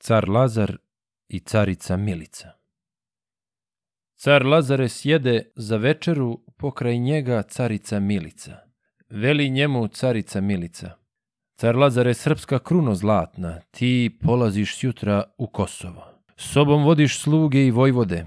car Lazar i carica Milica. Car Lazare sjede za večeru pokraj njega carica Milica. Veli njemu carica Milica. Car Lazare srpska kruno zlatna, ti polaziš sutra u Kosovo. Sobom vodiš sluge i vojvode,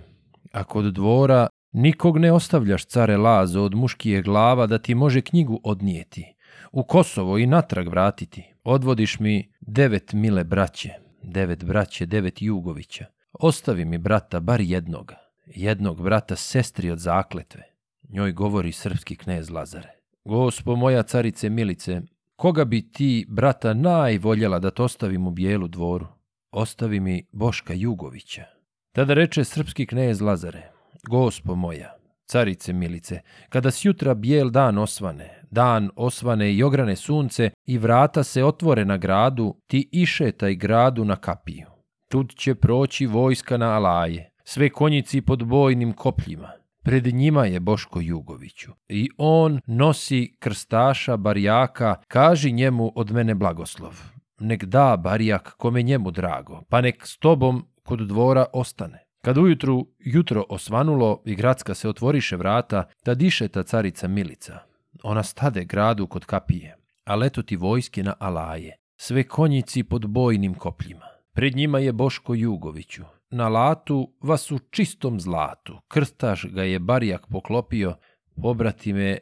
a kod dvora nikog ne ostavljaš care Lazo od muškije glava da ti može knjigu odnijeti. U Kosovo i natrag vratiti. Odvodiš mi devet mile braće devet braće, devet Jugovića. Ostavi mi brata bar jednoga, jednog brata sestri od zakletve. Njoj govori srpski knez Lazare. Gospo moja carice Milice, koga bi ti brata najvoljela da te ostavim u bijelu dvoru? Ostavi mi Boška Jugovića. Tada reče srpski knez Lazare, Gospo moja, carice Milice, kada s jutra bijel dan osvane, Dan osvane i ograne sunce i vrata se otvore na gradu, ti išetaj gradu na kapiju. Tud će proći vojska na alaje, sve konjici pod bojnim kopljima. Pred njima je Boško Jugoviću i on nosi krstaša barjaka, kaži njemu od mene blagoslov. Nek da barjak kome njemu drago, pa nek s tobom kod dvora ostane. Kad ujutru jutro osvanulo i gradska se otvoriše vrata, tad diše ta carica Milica, ona stade gradu kod kapije, a leto ti vojske na alaje, sve konjici pod bojnim kopljima. Pred njima je Boško Jugoviću. Na latu vas u čistom zlatu. Krstaš ga je barijak poklopio, obrati me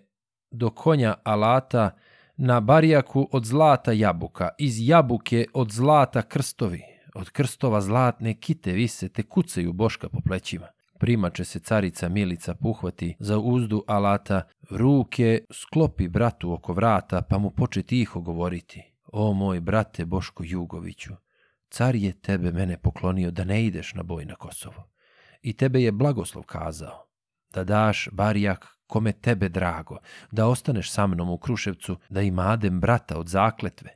do konja alata, na barijaku od zlata jabuka, iz jabuke od zlata krstovi, od krstova zlatne kite vise te kucaju Boška po plećima primače se carica Milica puhvati za uzdu alata, ruke sklopi bratu oko vrata, pa mu poče tiho govoriti. O moj brate Boško Jugoviću, car je tebe mene poklonio da ne ideš na boj na Kosovo. I tebe je blagoslov kazao, da daš barjak kome tebe drago, da ostaneš sa mnom u Kruševcu, da im adem brata od zakletve.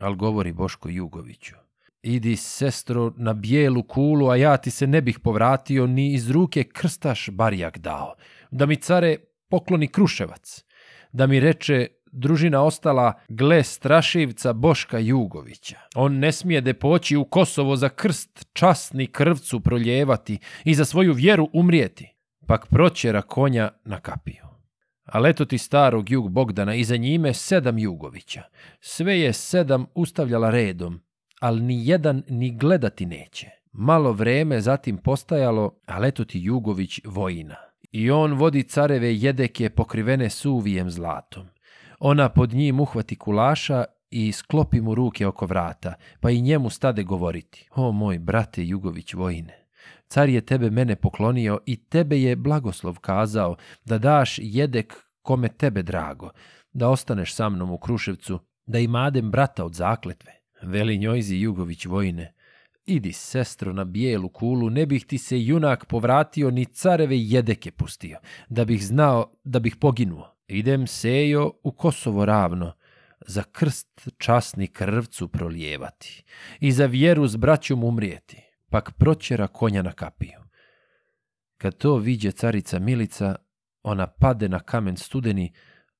Al govori Boško Jugoviću, Idi, sestro, na bijelu kulu, a ja ti se ne bih povratio, ni iz ruke krstaš barjak dao. Da mi care pokloni Kruševac. Da mi reče družina ostala gle Strašivca Boška Jugovića. On ne smije de poći u Kosovo za krst časni krvcu proljevati i za svoju vjeru umrijeti. Pak proćera konja na kapiju. A leto ti starog Jug Bogdana i za njime sedam Jugovića. Sve je sedam ustavljala redom, ali ni jedan ni gledati neće. Malo vreme zatim postajalo, a eto ti Jugović vojina. I on vodi careve jedeke pokrivene suvijem zlatom. Ona pod njim uhvati kulaša i sklopi mu ruke oko vrata, pa i njemu stade govoriti. O moj brate Jugović vojine, car je tebe mene poklonio i tebe je blagoslov kazao da daš jedek kome tebe drago, da ostaneš sa mnom u Kruševcu, da imadem brata od zakletve. Veli Njojzi Jugović Vojine, idi sestro na bijelu kulu, ne bih ti se junak povratio, ni careve jedeke pustio, da bih znao da bih poginuo. Idem sejo u Kosovo ravno, za krst časni krvcu prolijevati i za vjeru s braćom umrijeti, pak proćera konja na kapiju. Kad to viđe carica Milica, ona pade na kamen studeni,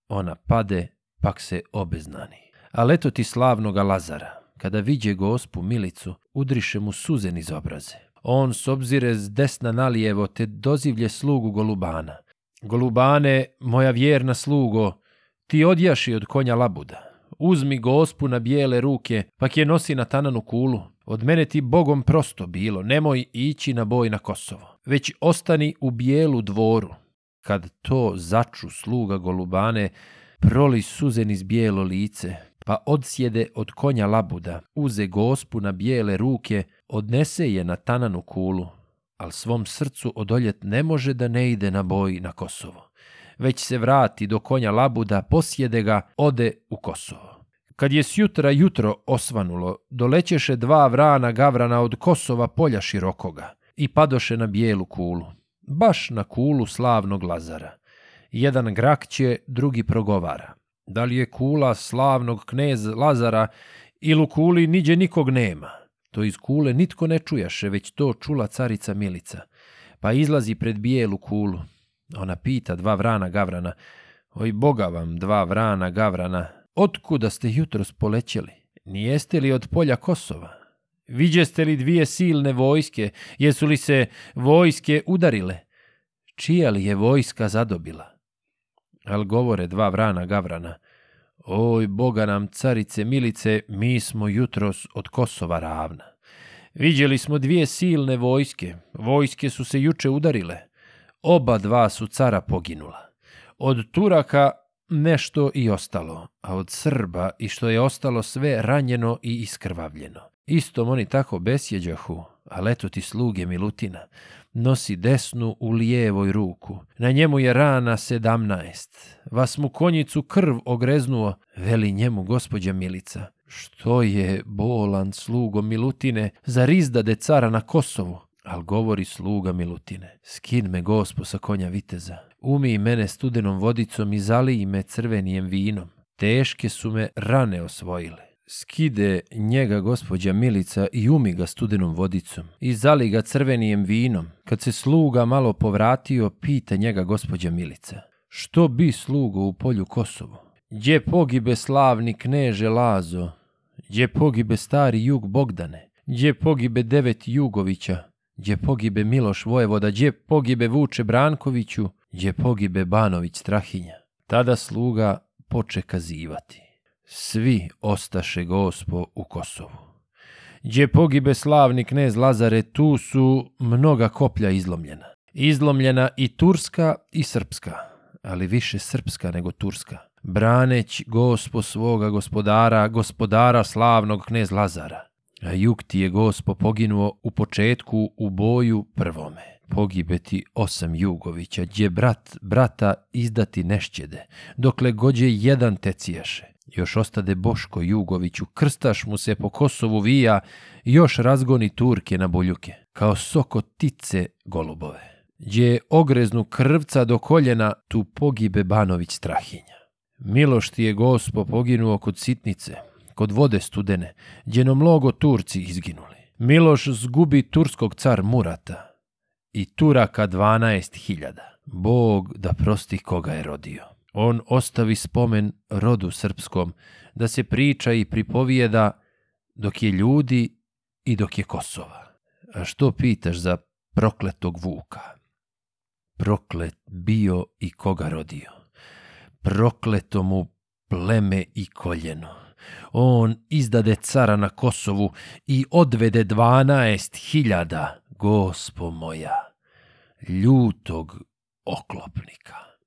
ona pade, pak se obeznani. A leto ti slavnoga Lazara, Kada viđe gospu Milicu, udriše mu suzen iz obraze. On s obzire s desna nalijevo te dozivlje slugu Golubana. Golubane, moja vjerna slugo, ti odjaši od konja labuda. Uzmi gospu na bijele ruke, pa je nosi na tananu kulu. Od mene ti bogom prosto bilo, nemoj ići na boj na Kosovo, već ostani u bijelu dvoru. Kad to začu sluga Golubane, proli suzen iz bijelo lice, pa odsjede od konja labuda, uze gospu na bijele ruke, odnese je na tananu kulu, al svom srcu odoljet ne može da ne ide na boj na Kosovo. Već se vrati do konja labuda, posjede ga, ode u Kosovo. Kad je sjutra jutro osvanulo, dolećeše dva vrana gavrana od Kosova polja širokoga i padoše na bijelu kulu, baš na kulu slavnog Lazara. Jedan grakće, drugi progovara. Da li je kula slavnog knez Lazara ili u kuli niđe nikog nema? To iz kule nitko ne čujaše, već to čula carica Milica. Pa izlazi pred bijelu kulu. Ona pita dva vrana gavrana. Oj boga vam, dva vrana gavrana, otkuda ste jutro spolećeli? Nijeste li od polja Kosova? Viđeste li dvije silne vojske? Jesu li se vojske udarile? Čija li je vojska zadobila? al govore dva vrana gavrana. Oj, Boga nam, carice Milice, mi smo jutros od Kosova ravna. Viđeli smo dvije silne vojske, vojske su se juče udarile. Oba dva su cara poginula. Od Turaka nešto i ostalo, a od Srba i što je ostalo sve ranjeno i iskrvavljeno. Istom oni tako besjeđahu, a eto ti sluge Milutina, nosi desnu u lijevoj ruku. Na njemu je rana sedamnaest. Vas mu konjicu krv ogreznuo, veli njemu gospođa Milica. Što je bolan slugo Milutine, zar izdade cara na Kosovu? Al govori sluga Milutine, skin me gospo sa konja viteza, umi mene studenom vodicom i zaliji me crvenijem vinom. Teške su me rane osvojile skide njega gospođa Milica i umi ga studenom vodicom i zali ga crvenijem vinom. Kad se sluga malo povratio, pita njega gospođa Milica. Što bi slugo u polju Kosovo? Gdje pogibe slavni kneže Lazo? Gdje pogibe stari jug Bogdane? Gdje pogibe devet Jugovića? Gdje pogibe Miloš Vojevoda? Gdje pogibe Vuče Brankoviću? Gdje pogibe Banović Strahinja? Tada sluga poče kazivati svi ostaše gospo u Kosovu. Gdje pogibe slavni knez Lazare, tu su mnoga koplja izlomljena. Izlomljena i turska i srpska, ali više srpska nego turska. Braneć gospo svoga gospodara, gospodara slavnog knez Lazara. A jug ti je gospo poginuo u početku u boju prvome pogibeti osam Jugovića, gdje brat brata izdati nešćede, dokle gođe jedan tecijaše. Još ostade Boško Jugoviću, krstaš mu se po Kosovu vija još razgoni Turke na boljuke, kao soko tice golubove. Gdje ogreznu krvca do koljena, tu pogibe Banović Strahinja. Miloš ti je gospo poginuo kod sitnice, kod vode studene, gdje no mnogo Turci izginuli. Miloš zgubi turskog car Murata i Turaka 12.000. Bog da prosti koga je rodio. On ostavi spomen rodu srpskom, da se priča i pripovijeda dok je ljudi i dok je Kosova. A što pitaš za prokletog Vuka? Proklet bio i koga rodio. Prokleto mu pleme i koljeno. On izdade cara na Kosovu i odvede dvanaest hiljada, gospo moja, ljutog oklopnika.